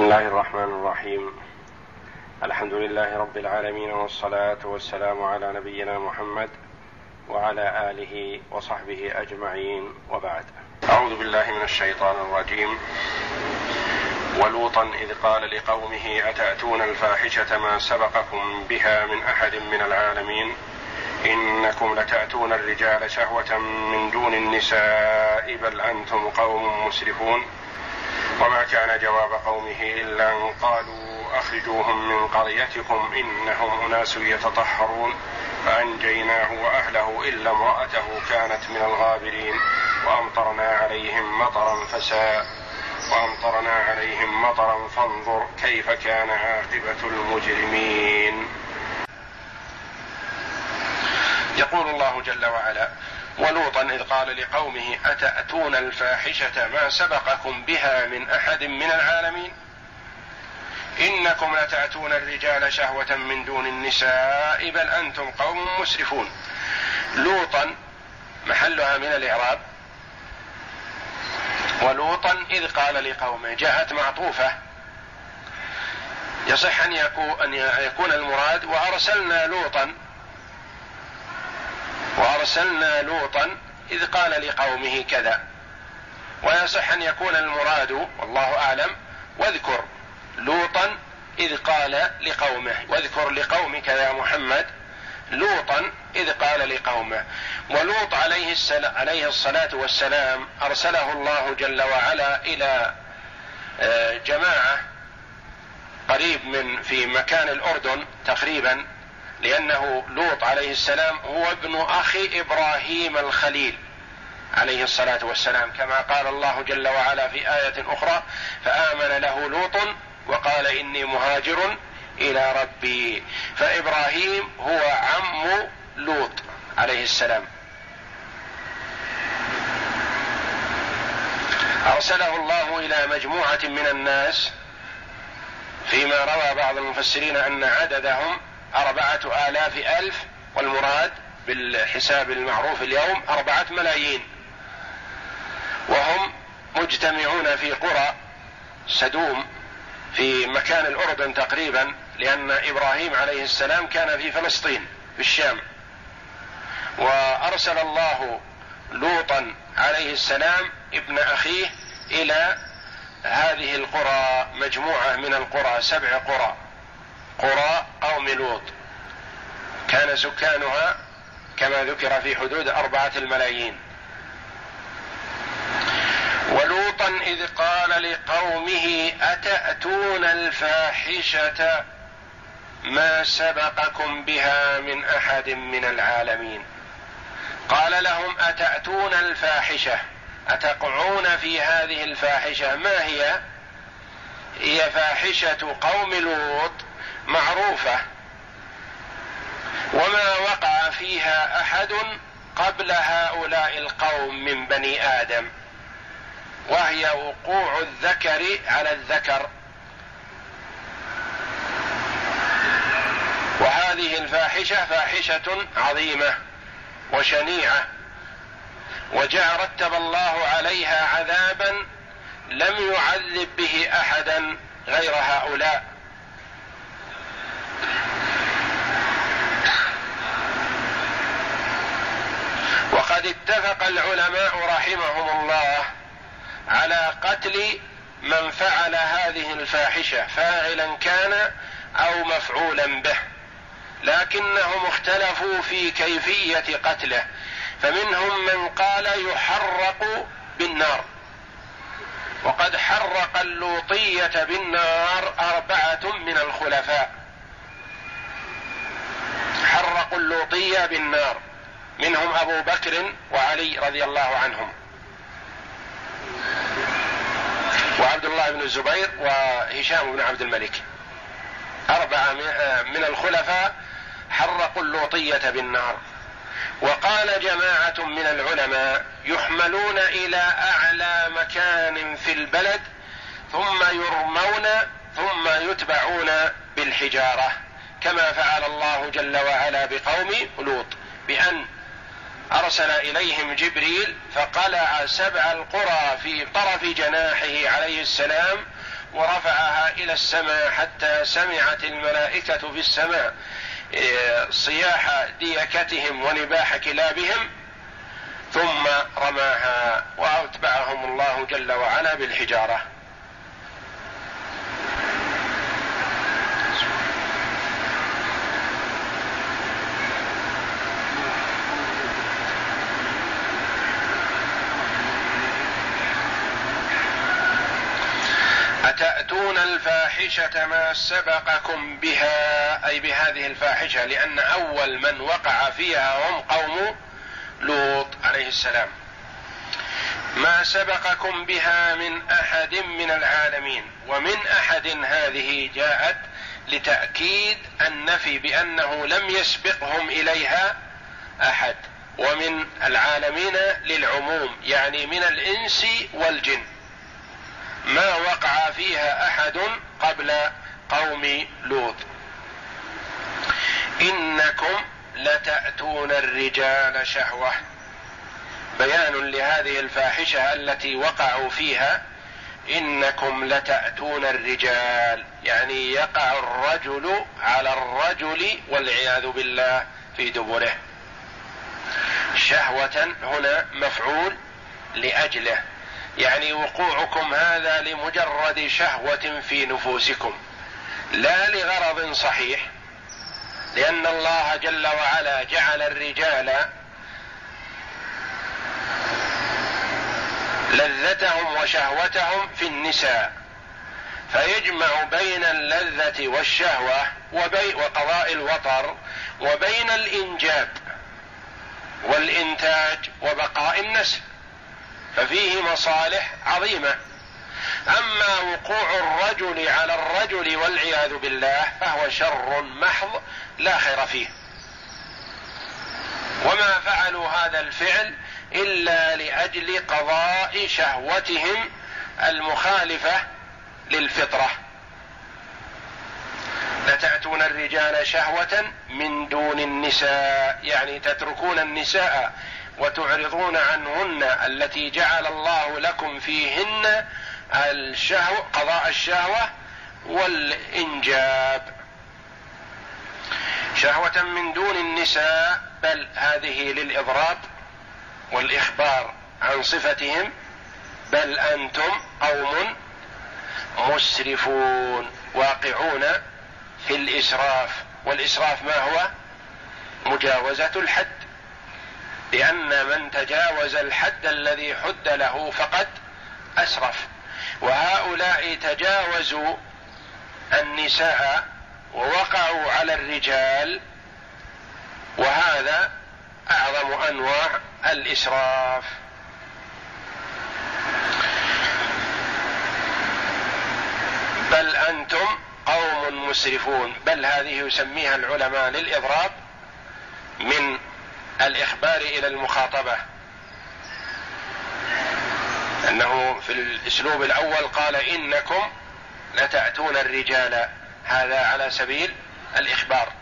بسم الله الرحمن الرحيم. الحمد لله رب العالمين والصلاة والسلام على نبينا محمد وعلى آله وصحبه أجمعين وبعد. أعوذ بالله من الشيطان الرجيم. ولوطا إذ قال لقومه أتأتون الفاحشة ما سبقكم بها من أحد من العالمين؟ إنكم لتأتون الرجال شهوة من دون النساء بل أنتم قوم مسرفون. وما كان جواب قومه إلا أن قالوا أخرجوهم من قريتكم إنهم أناس يتطهرون فأنجيناه وأهله إلا امرأته كانت من الغابرين وأمطرنا عليهم مطرا فساء وأمطرنا عليهم مطرا فانظر كيف كان عاقبة المجرمين. يقول الله جل وعلا ولوطا إذ قال لقومه أتأتون الفاحشة ما سبقكم بها من أحد من العالمين؟ إنكم لتأتون الرجال شهوة من دون النساء بل أنتم قوم مسرفون. لوطا محلها من الإعراب. ولوطا إذ قال لقومه جاءت معطوفة. يصح أن يكون المراد وأرسلنا لوطا وأرسلنا لوطا إذ قال لقومه كذا. ويصح أن يكون المراد والله أعلم واذكر لوطا إذ قال لقومه. واذكر لقومك يا محمد لوطا إذ قال لقومه. ولوط عليه عليه الصلاة والسلام أرسله الله جل وعلا إلى آه، جماعة قريب من في مكان الأردن تقريبا لأنه لوط عليه السلام هو ابن أخي إبراهيم الخليل عليه الصلاة والسلام كما قال الله جل وعلا في آية أخرى فآمن له لوط وقال إني مهاجر إلى ربي. فإبراهيم هو عم لوط عليه السلام. أرسله الله إلى مجموعة من الناس فيما روى بعض المفسرين أن عددهم أربعة آلاف ألف والمراد بالحساب المعروف اليوم أربعة ملايين. وهم مجتمعون في قرى سدوم في مكان الأردن تقريبا لأن إبراهيم عليه السلام كان في فلسطين في الشام. وأرسل الله لوطا عليه السلام ابن أخيه إلى هذه القرى مجموعة من القرى سبع قرى. قرى قوم لوط كان سكانها كما ذكر في حدود أربعة الملايين. ولوطا إذ قال لقومه أتأتون الفاحشة ما سبقكم بها من أحد من العالمين؟ قال لهم أتأتون الفاحشة؟ أتقعون في هذه الفاحشة؟ ما هي؟ هي فاحشة قوم لوط معروفة. وما وقع فيها أحد قبل هؤلاء القوم من بني آدم. وهي وقوع الذكر على الذكر. وهذه الفاحشة فاحشة عظيمة وشنيعة. وجاء رتب الله عليها عذابا لم يعذب به أحدا غير هؤلاء وقد اتفق العلماء رحمهم الله على قتل من فعل هذه الفاحشة فاعلا كان أو مفعولا به. لكنهم اختلفوا في كيفية قتله فمنهم من قال يحرق بالنار. وقد حرق اللوطية بالنار أربعة من الخلفاء. حرقوا اللوطية بالنار. منهم أبو بكر وعلي رضي الله عنهم. وعبد الله بن الزبير وهشام بن عبد الملك. أربعة من الخلفاء حرقوا اللوطية بالنار. وقال جماعة من العلماء يحملون إلى أعلى مكان في البلد ثم يرمون ثم يتبعون بالحجارة كما فعل الله جل وعلا بقوم لوط بأن أرسل إليهم جبريل فقلع سبع القرى في طرف جناحه عليه السلام ورفعها إلى السماء حتى سمعت الملائكة في السماء إيه، صياح ديكتهم ونباح كلابهم ثم رماها وأتبعهم الله جل وعلا بالحجارة أتأتون الفاحشة ما سبقكم بها أي بهذه الفاحشة لأن أول من وقع فيها هم قوم لوط عليه السلام. ما سبقكم بها من أحد من العالمين ومن أحد هذه جاءت لتأكيد النفي بأنه لم يسبقهم إليها أحد ومن العالمين للعموم يعني من الإنس والجن. ما وقع فيها أحد قبل قوم لوط. إنكم لتأتون الرجال شهوة. بيان لهذه الفاحشة التي وقعوا فيها. إنكم لتأتون الرجال يعني يقع الرجل على الرجل والعياذ بالله في دبره. شهوة هنا مفعول لأجله. يعني وقوعكم هذا لمجرد شهوة في نفوسكم لا لغرض صحيح لأن الله جل وعلا جعل الرجال لذتهم وشهوتهم في النساء فيجمع بين اللذة والشهوة وقضاء الوطر وبين الإنجاب والإنتاج وبقاء النسل ففيه مصالح عظيمة. أما وقوع الرجل على الرجل والعياذ بالله فهو شر محض لا خير فيه. وما فعلوا هذا الفعل إلا لأجل قضاء شهوتهم المخالفة للفطرة. لتأتون الرجال شهوة من دون النساء يعني تتركون النساء وتعرضون عنهن التي جعل الله لكم فيهن الشهوة قضاء الشهوة والإنجاب. شهوة من دون النساء بل هذه للإضراب والإخبار عن صفتهم بل أنتم قوم مسرفون واقعون في الإسراف. والإسراف ما هو؟ مجاوزة الحد. لأن من تجاوز الحد الذي حد له فقد أسرف. وهؤلاء تجاوزوا النساء ووقعوا على الرجال وهذا أعظم أنواع الإسراف. بل أنتم قوم مسرفون. بل هذه يسميها العلماء للإضراب من الإخبار إلى المخاطبة. أنه في الأسلوب الأول قال إنكم لتأتون الرجال. هذا على سبيل الإخبار.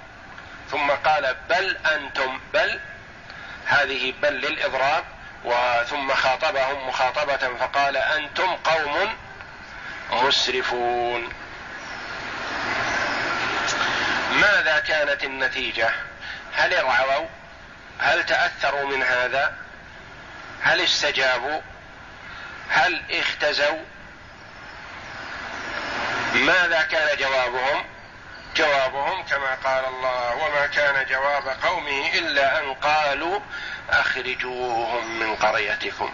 ثم قال بل أنتم بل هذه بل للإضراب. وثم خاطبهم مخاطبة فقال أنتم قوم مسرفون. ماذا كانت النتيجة؟ هل ارعوا؟ هل تأثروا من هذا؟ هل استجابوا؟ هل اختزوا؟ ماذا كان جوابهم؟ جوابهم كما قال الله وما كان جواب قومه إلا أن قالوا أخرجوهم من قريتكم.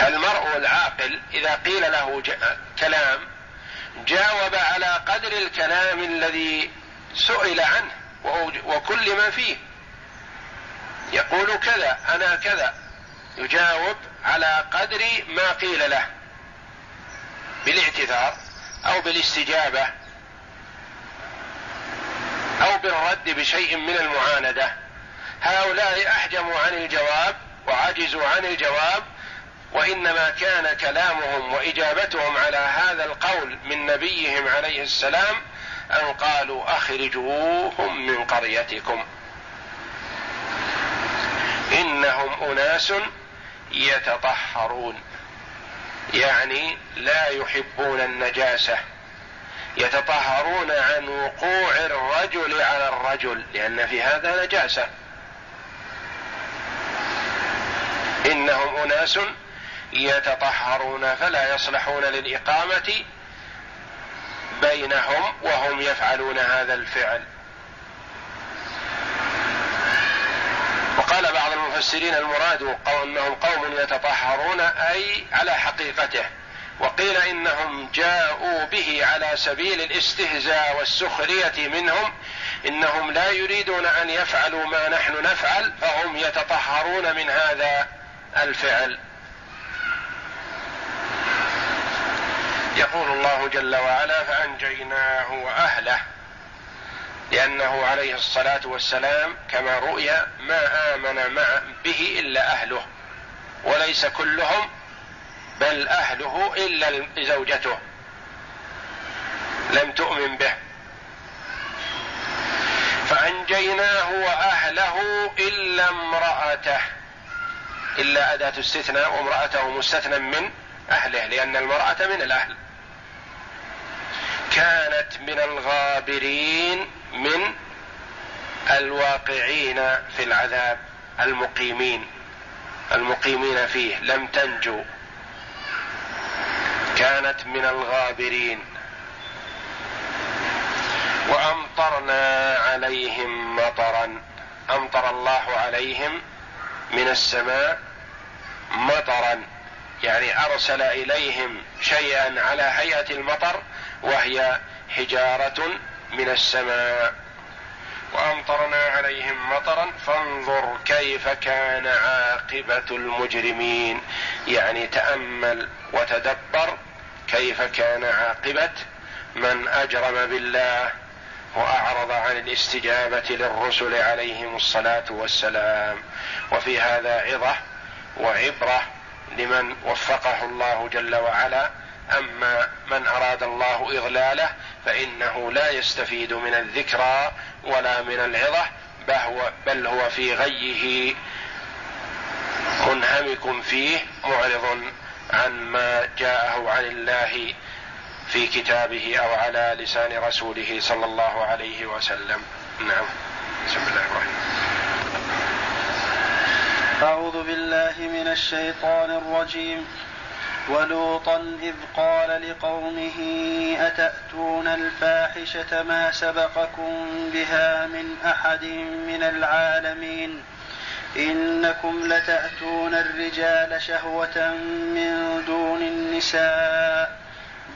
فالمرء العاقل إذا قيل له كلام جاوب على قدر الكلام الذي سئل عنه. وكل ما فيه. يقول كذا أنا كذا. يجاوب على قدر ما قيل له. بالاعتذار أو بالاستجابة أو بالرد بشيء من المعاندة. هؤلاء أحجموا عن الجواب وعجزوا عن الجواب وإنما كان كلامهم وإجابتهم على هذا القول من نبيهم عليه السلام أن قالوا أخرجوهم من قريتكم. إنهم أناس يتطهرون يعني لا يحبون النجاسة يتطهرون عن وقوع الرجل على الرجل لأن في هذا نجاسة. إنهم أناس يتطهرون فلا يصلحون للإقامة بينهم وهم يفعلون هذا الفعل. وقال بعض المفسرين المراد أنهم قوم يتطهرون أي على حقيقته وقيل إنهم جاءوا به على سبيل الاستهزاء والسخرية منهم إنهم لا يريدون أن يفعلوا ما نحن نفعل فهم يتطهرون من هذا الفعل. يقول الله جل وعلا فأنجيناه وأهله لأنه عليه الصلاة والسلام كما رؤي ما آمن مع به إلا أهله وليس كلهم بل أهله إلا زوجته لم تؤمن به. فأنجيناه وأهله إلا امرأته إلا أداة استثناء وامرأته مستثنى من أهله لأن المرأة من الأهل. كانت من الغابرين من الواقعين في العذاب المقيمين المقيمين فيه لم تنجو. كانت من الغابرين. وأمطرنا عليهم مطرا أمطر الله عليهم من السماء مطرا يعني أرسل إليهم شيئا على هيئة المطر وهي حجارة من السماء. وأمطرنا عليهم مطرا فانظر كيف كان عاقبة المجرمين. يعني تأمل وتدبر كيف كان عاقبة من أجرم بالله وأعرض عن الاستجابة للرسل عليهم الصلاة والسلام. وفي هذا عظة وعبرة لمن وفقه الله جل وعلا أما من أراد الله اضلاله فإنه لا يستفيد من الذكرى ولا من العظة بل هو في غيه منهمك فيه معرض عن ما جاءه عن الله في كتابه أو على لسان رسوله صلى الله عليه وسلم. نعم. بسم الله الرحمن أعوذ بالله من الشيطان الرجيم. ولوطا إذ قال لقومه أتأتون الفاحشة ما سبقكم بها من أحد من العالمين؟ إنكم لتأتون الرجال شهوة من دون النساء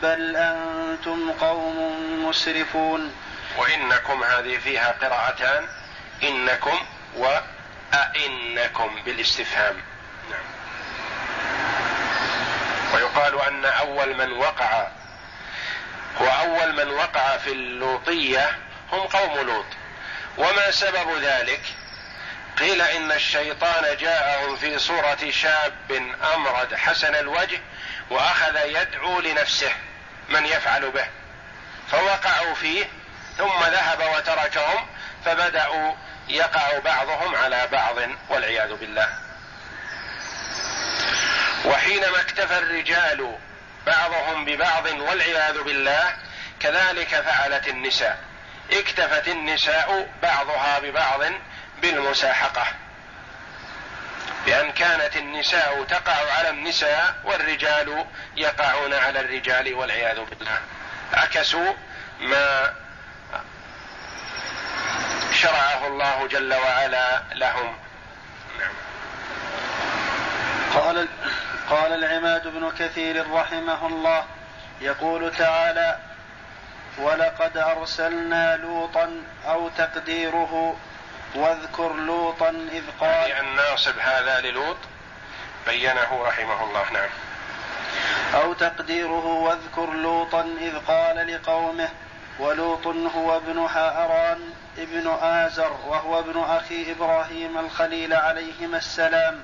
بل أنتم قوم مسرفون. وإنكم هذه فيها قراءتان إنكم وأئنكم بالاستفهام. نعم. ويقال أن أول من وقع وأول من وقع في اللوطية هم قوم لوط. وما سبب ذلك؟ قيل إن الشيطان جاءهم في صورة شاب امرد حسن الوجه وأخذ يدعو لنفسه من يفعل به. فوقعوا فيه ثم ذهب وتركهم فبدأوا يقع بعضهم على بعض والعياذ بالله. وحينما اكتفى الرجال بعضهم ببعض والعياذ بالله كذلك فعلت النساء. اكتفت النساء بعضها ببعض بالمساحقة. بأن كانت النساء تقع على النساء والرجال يقعون على الرجال والعياذ بالله. عكسوا ما شرعه الله جل وعلا لهم. نعم. قال قال العماد بن كثير رحمه الله يقول تعالى ولقد أرسلنا لوطا أو تقديره واذكر لوطا إذ قال يعني الناصب هذا للوط بينه رحمه الله نعم. أو تقديره واذكر لوطا إذ قال لقومه ولوط هو ابن هاران ابن آزر وهو ابن أخي إبراهيم الخليل عليهما السلام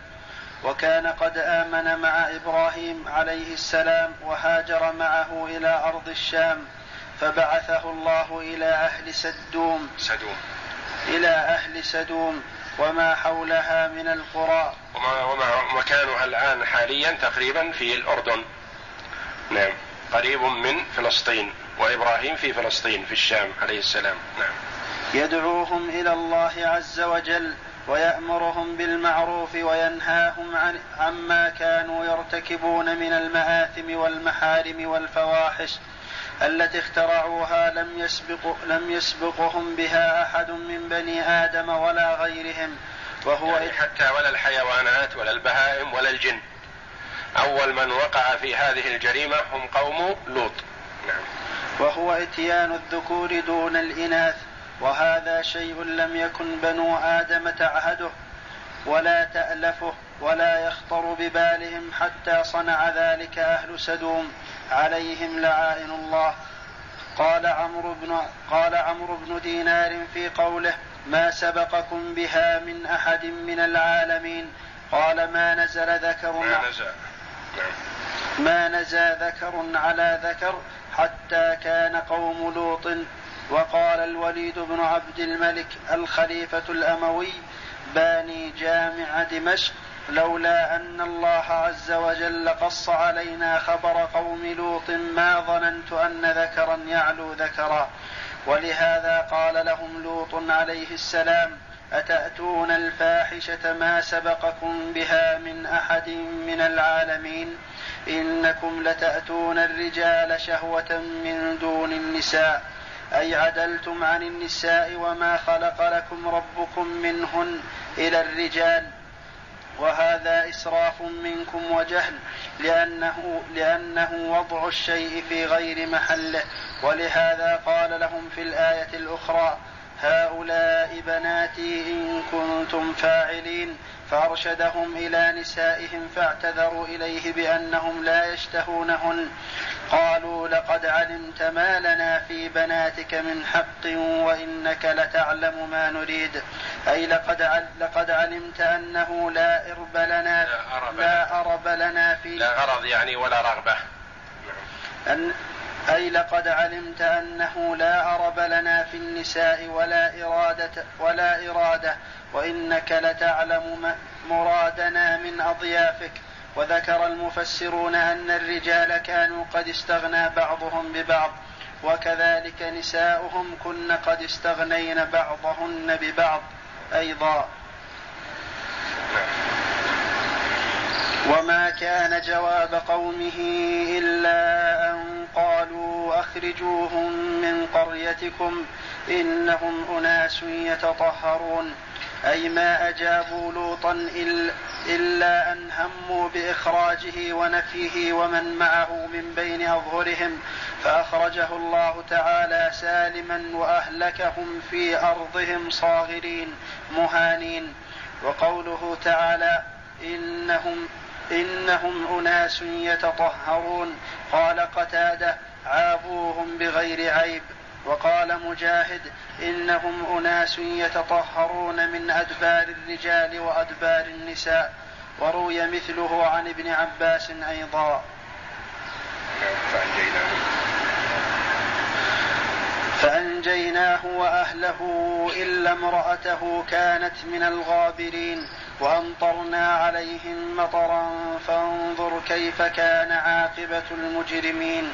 وكان قد آمن مع إبراهيم عليه السلام وهاجر معه إلى أرض الشام فبعثه الله إلى أهل سدوم. سدوم. إلى أهل سدوم وما حولها من القرى. وما وما مكانها الآن حاليا تقريبا في الأردن. نعم. قريب من فلسطين وإبراهيم في فلسطين في الشام عليه السلام. نعم. يدعوهم إلى الله عز وجل ويأمرهم بالمعروف وينهاهم عن عما كانوا يرتكبون من المآثم والمحارم والفواحش التي اخترعوها لم يسبق لم يسبقهم بها أحد من بني آدم ولا غيرهم وهو يعني حتى ولا الحيوانات ولا البهائم ولا الجن. أول من وقع في هذه الجريمة هم قوم لوط. نعم. وهو إتيان الذكور دون الإناث. وهذا شيء لم يكن بنو آدم تعهده ولا تألفه ولا يخطر ببالهم حتى صنع ذلك أهل سدوم عليهم لعائن الله. قال عمرو بن قال عمرو بن دينار في قوله ما سبقكم بها من أحد من العالمين قال ما نزل ذكر ما نزل. نعم. ما نزى ذكر على ذكر حتى كان قوم لوط وقال الوليد بن عبد الملك الخليفة الأموي باني جامع دمشق لولا أن الله عز وجل قص علينا خبر قوم لوط ما ظننت أن ذكرا يعلو ذكرا. ولهذا قال لهم لوط عليه السلام أتأتون الفاحشة ما سبقكم بها من أحد من العالمين؟ إنكم لتأتون الرجال شهوة من دون النساء. أي عدلتم عن النساء وما خلق لكم ربكم منهن إلى الرجال وهذا إسراف منكم وجهل لأنه, لأنه وضع الشيء في غير محله ولهذا قال لهم في الآية الأخرى هؤلاء بناتي إن كنتم فاعلين. فأرشدهم إلى نسائهم فاعتذروا إليه بأنهم لا يشتهونهن. قالوا لقد علمت ما لنا في بناتك من حق وإنك لتعلم ما نريد. أي لقد لقد علمت أنه لا إرب لنا لا أرب, لا أرب لنا في لا غرض يعني ولا رغبة. أن أي لقد علمت أنه لا أرب لنا في النساء ولا إرادة ولا إرادة وإنك لتعلم مرادنا من أضيافك. وذكر المفسرون أن الرجال كانوا قد استغنى بعضهم ببعض وكذلك نساؤهم كن قد استغنين بعضهن ببعض أيضا. وما كان جواب قومه إلا أن قالوا أخرجوهم من قريتكم إنهم أناس يتطهرون. أي ما أجابوا لوطا إلا أن هموا بإخراجه ونفيه ومن معه من بين أظهرهم. فأخرجه الله تعالى سالما وأهلكهم في أرضهم صاغرين مهانين. وقوله تعالى إنهم إنهم أناس يتطهرون. قال قتادة عابوهم بغير عيب. وقال مجاهد إنهم أناس يتطهرون من أدبار الرجال وأدبار النساء. وروي مثله عن ابن عباس أيضا. فأنجيناه وأهله إلا امرأته كانت من الغابرين. وأمطرنا عليهم مطرا فانظر كيف كان عاقبة المجرمين.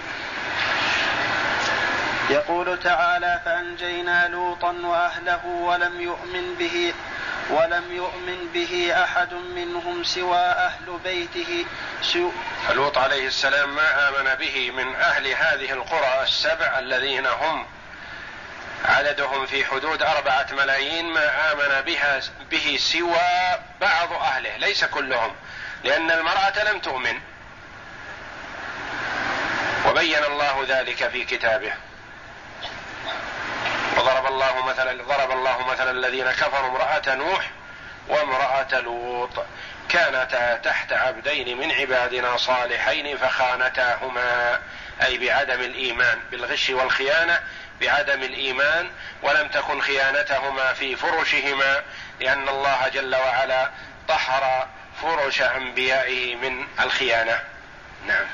يقول تعالى فأنجينا لوطا وأهله ولم يؤمن به ولم يؤمن به أحد منهم سوى أهل بيته. سو فلوط عليه السلام ما آمن به من أهل هذه القرى السبع الذين هم عددهم في حدود أربعة ملايين ما آمن بها به سوى بعض أهله ليس كلهم لأن المرأة لم تؤمن. وبين الله ذلك في كتابه. وضرب الله مثلا ضرب الله مثلا الذين كفروا امرأة نوح وامرأة لوط. كانتا تحت عبدين من عبادنا صالحين فخانتاهما. أي بعدم الإيمان بالغش والخيانة بعدم الإيمان ولم تكن خيانتهما في فرشهما لأن الله جل وعلا طهر فرش أنبيائه من الخيانة. نعم.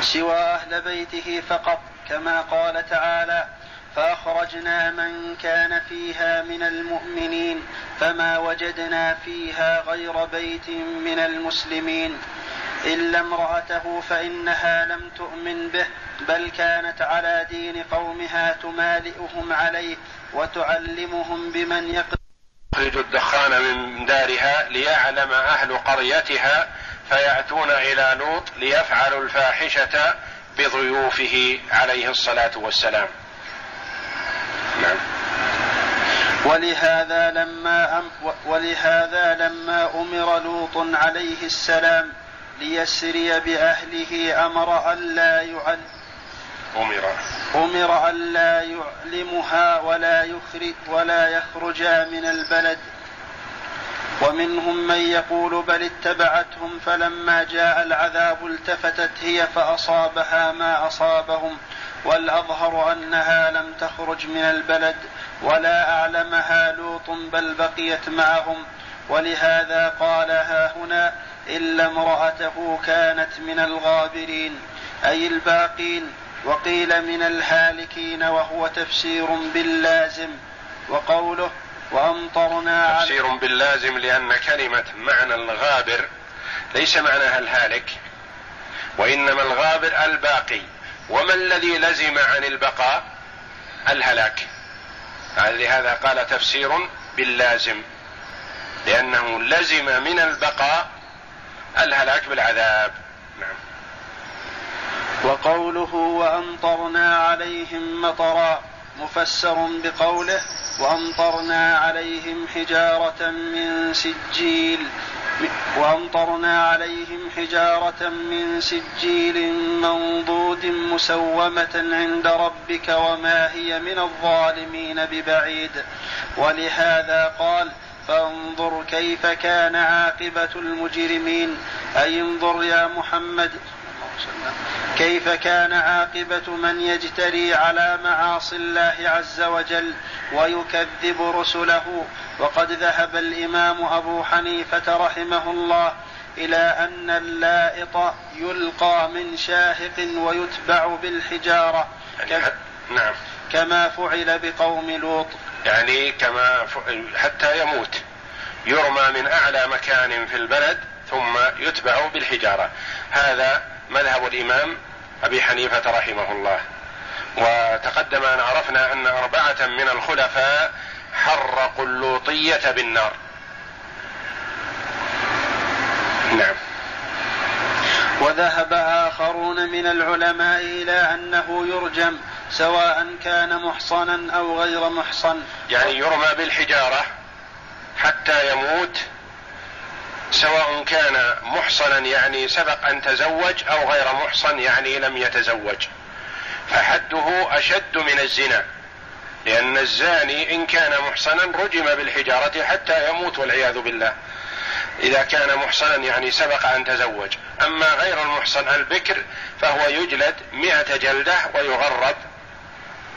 سوى أهل بيته فقط كما قال تعالى فأخرجنا من كان فيها من المؤمنين فما وجدنا فيها غير بيت من المسلمين. إلا امرأته فإنها لم تؤمن به بل كانت على دين قومها تمالئهم عليه وتعلمهم بمن يقدر. تخرج الدخان من دارها ليعلم أهل قريتها فيأتون إلى لوط ليفعلوا الفاحشة بضيوفه عليه الصلاة والسلام. نعم. ولهذا لما أم ولهذا لما أمر لوط عليه السلام ليسري بأهله أمر ألا يعل أمر. أمر ألا يعلمها ولا يخرج ولا يخرجا من البلد. ومنهم من يقول بل اتبعتهم فلما جاء العذاب التفتت هي فأصابها ما أصابهم. والأظهر أنها لم تخرج من البلد ولا أعلمها لوط بل بقيت معهم. ولهذا قال ها هنا إلا امرأته كانت من الغابرين أي الباقين وقيل من الهالكين وهو تفسير باللازم وقوله وأمطرنا تفسير باللازم لأن كلمة معنى الغابر ليس معناها الهالك وإنما الغابر الباقي. وما الذي لزم عن البقاء؟ الهلاك. لهذا قال تفسير باللازم لأنه لزم من البقاء الهلاك بالعذاب. نعم. وقوله وأمطرنا عليهم مطرا مفسر بقوله وأمطرنا عليهم حجارة من سجيل وأمطرنا عليهم حجارة من سجيل منضود مسومة عند ربك وما هي من الظالمين ببعيد. ولهذا قال فانظر كيف كان عاقبة المجرمين. أي انظر يا محمد. كيف كان عاقبة من يجتري على معاصي الله عز وجل ويكذب رسله. وقد ذهب الإمام أبو حنيفة رحمه الله إلى أن اللائط يلقى من شاهق ويتبع بالحجارة. يعني نعم. كما فعل بقوم لوط. يعني كما حتى يموت. يرمى من أعلى مكان في البلد ثم يتبع بالحجارة. هذا مذهب الإمام أبي حنيفة رحمه الله. وتقدم أن عرفنا أن أربعة من الخلفاء حرقوا اللوطية بالنار. نعم. وذهب آخرون من العلماء إلى أنه يرجم سواء كان محصنا أو غير محصن. يعني يرمى بالحجارة حتى يموت سواء كان محصنا يعني سبق أن تزوج أو غير محصن يعني لم يتزوج. فحده أشد من الزنا لأن الزاني إن كان محصنا رجم بالحجارة حتى يموت والعياذ بالله. إذا كان محصنا يعني سبق أن تزوج. أما غير المحصن البكر فهو يجلد مئة جلدة ويغرب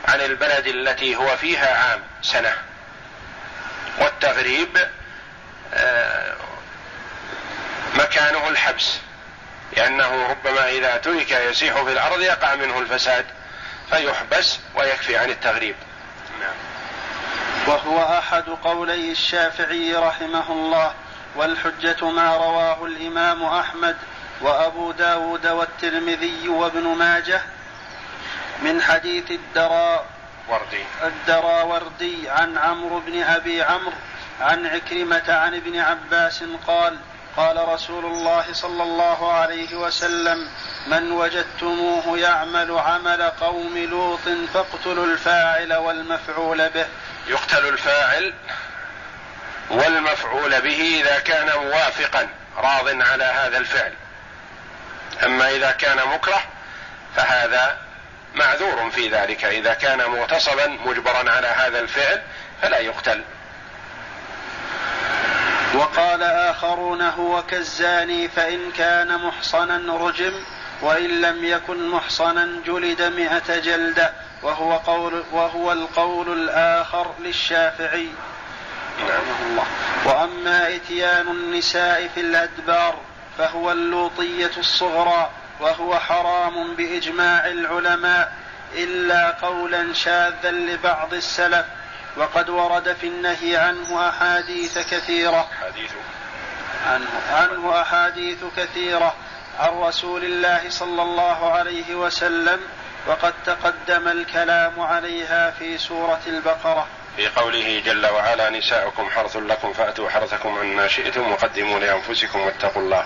عن البلد التي هو فيها عام سنة. والتغريب آه مكانه الحبس. لأنه ربما إذا ترك يسيح في الأرض يقع منه الفساد فيحبس ويكفي عن التغريب. نعم. وهو أحد قولي الشافعي رحمه الله والحجة ما رواه الإمام أحمد وأبو داود والترمذي وابن ماجه من حديث الدرا وردي. الدراوردي عن عمرو بن أبي عمرو عن عكرمة عن ابن عباس قال قال رسول الله صلى الله عليه وسلم من وجدتموه يعمل عمل قوم لوط فاقتلوا الفاعل والمفعول به. يقتل الفاعل والمفعول به إذا كان موافقا راض على هذا الفعل. أما إذا كان مكره فهذا معذور في ذلك. إذا كان مغتصبا مجبرا على هذا الفعل فلا يقتل. وقال آخرون هو كالزاني فإن كان محصنا رجم وإن لم يكن محصنا جلد مئة جلدة وهو قول وهو القول الآخر للشافعي رحمه الله. وأما إتيان النساء في الأدبار فهو اللوطية الصغرى. وهو حرام بإجماع العلماء إلا قولا شاذا لبعض السلف وقد ورد في النهي عنه أحاديث كثيرة. عنه, عنه أحاديث كثيرة عن رسول الله صلى الله عليه وسلم وقد تقدم الكلام عليها في سورة البقرة. في قوله جل وعلا نساؤكم حرث لكم فأتوا حرثكم عما شئتم وقدموا لأنفسكم واتقوا الله.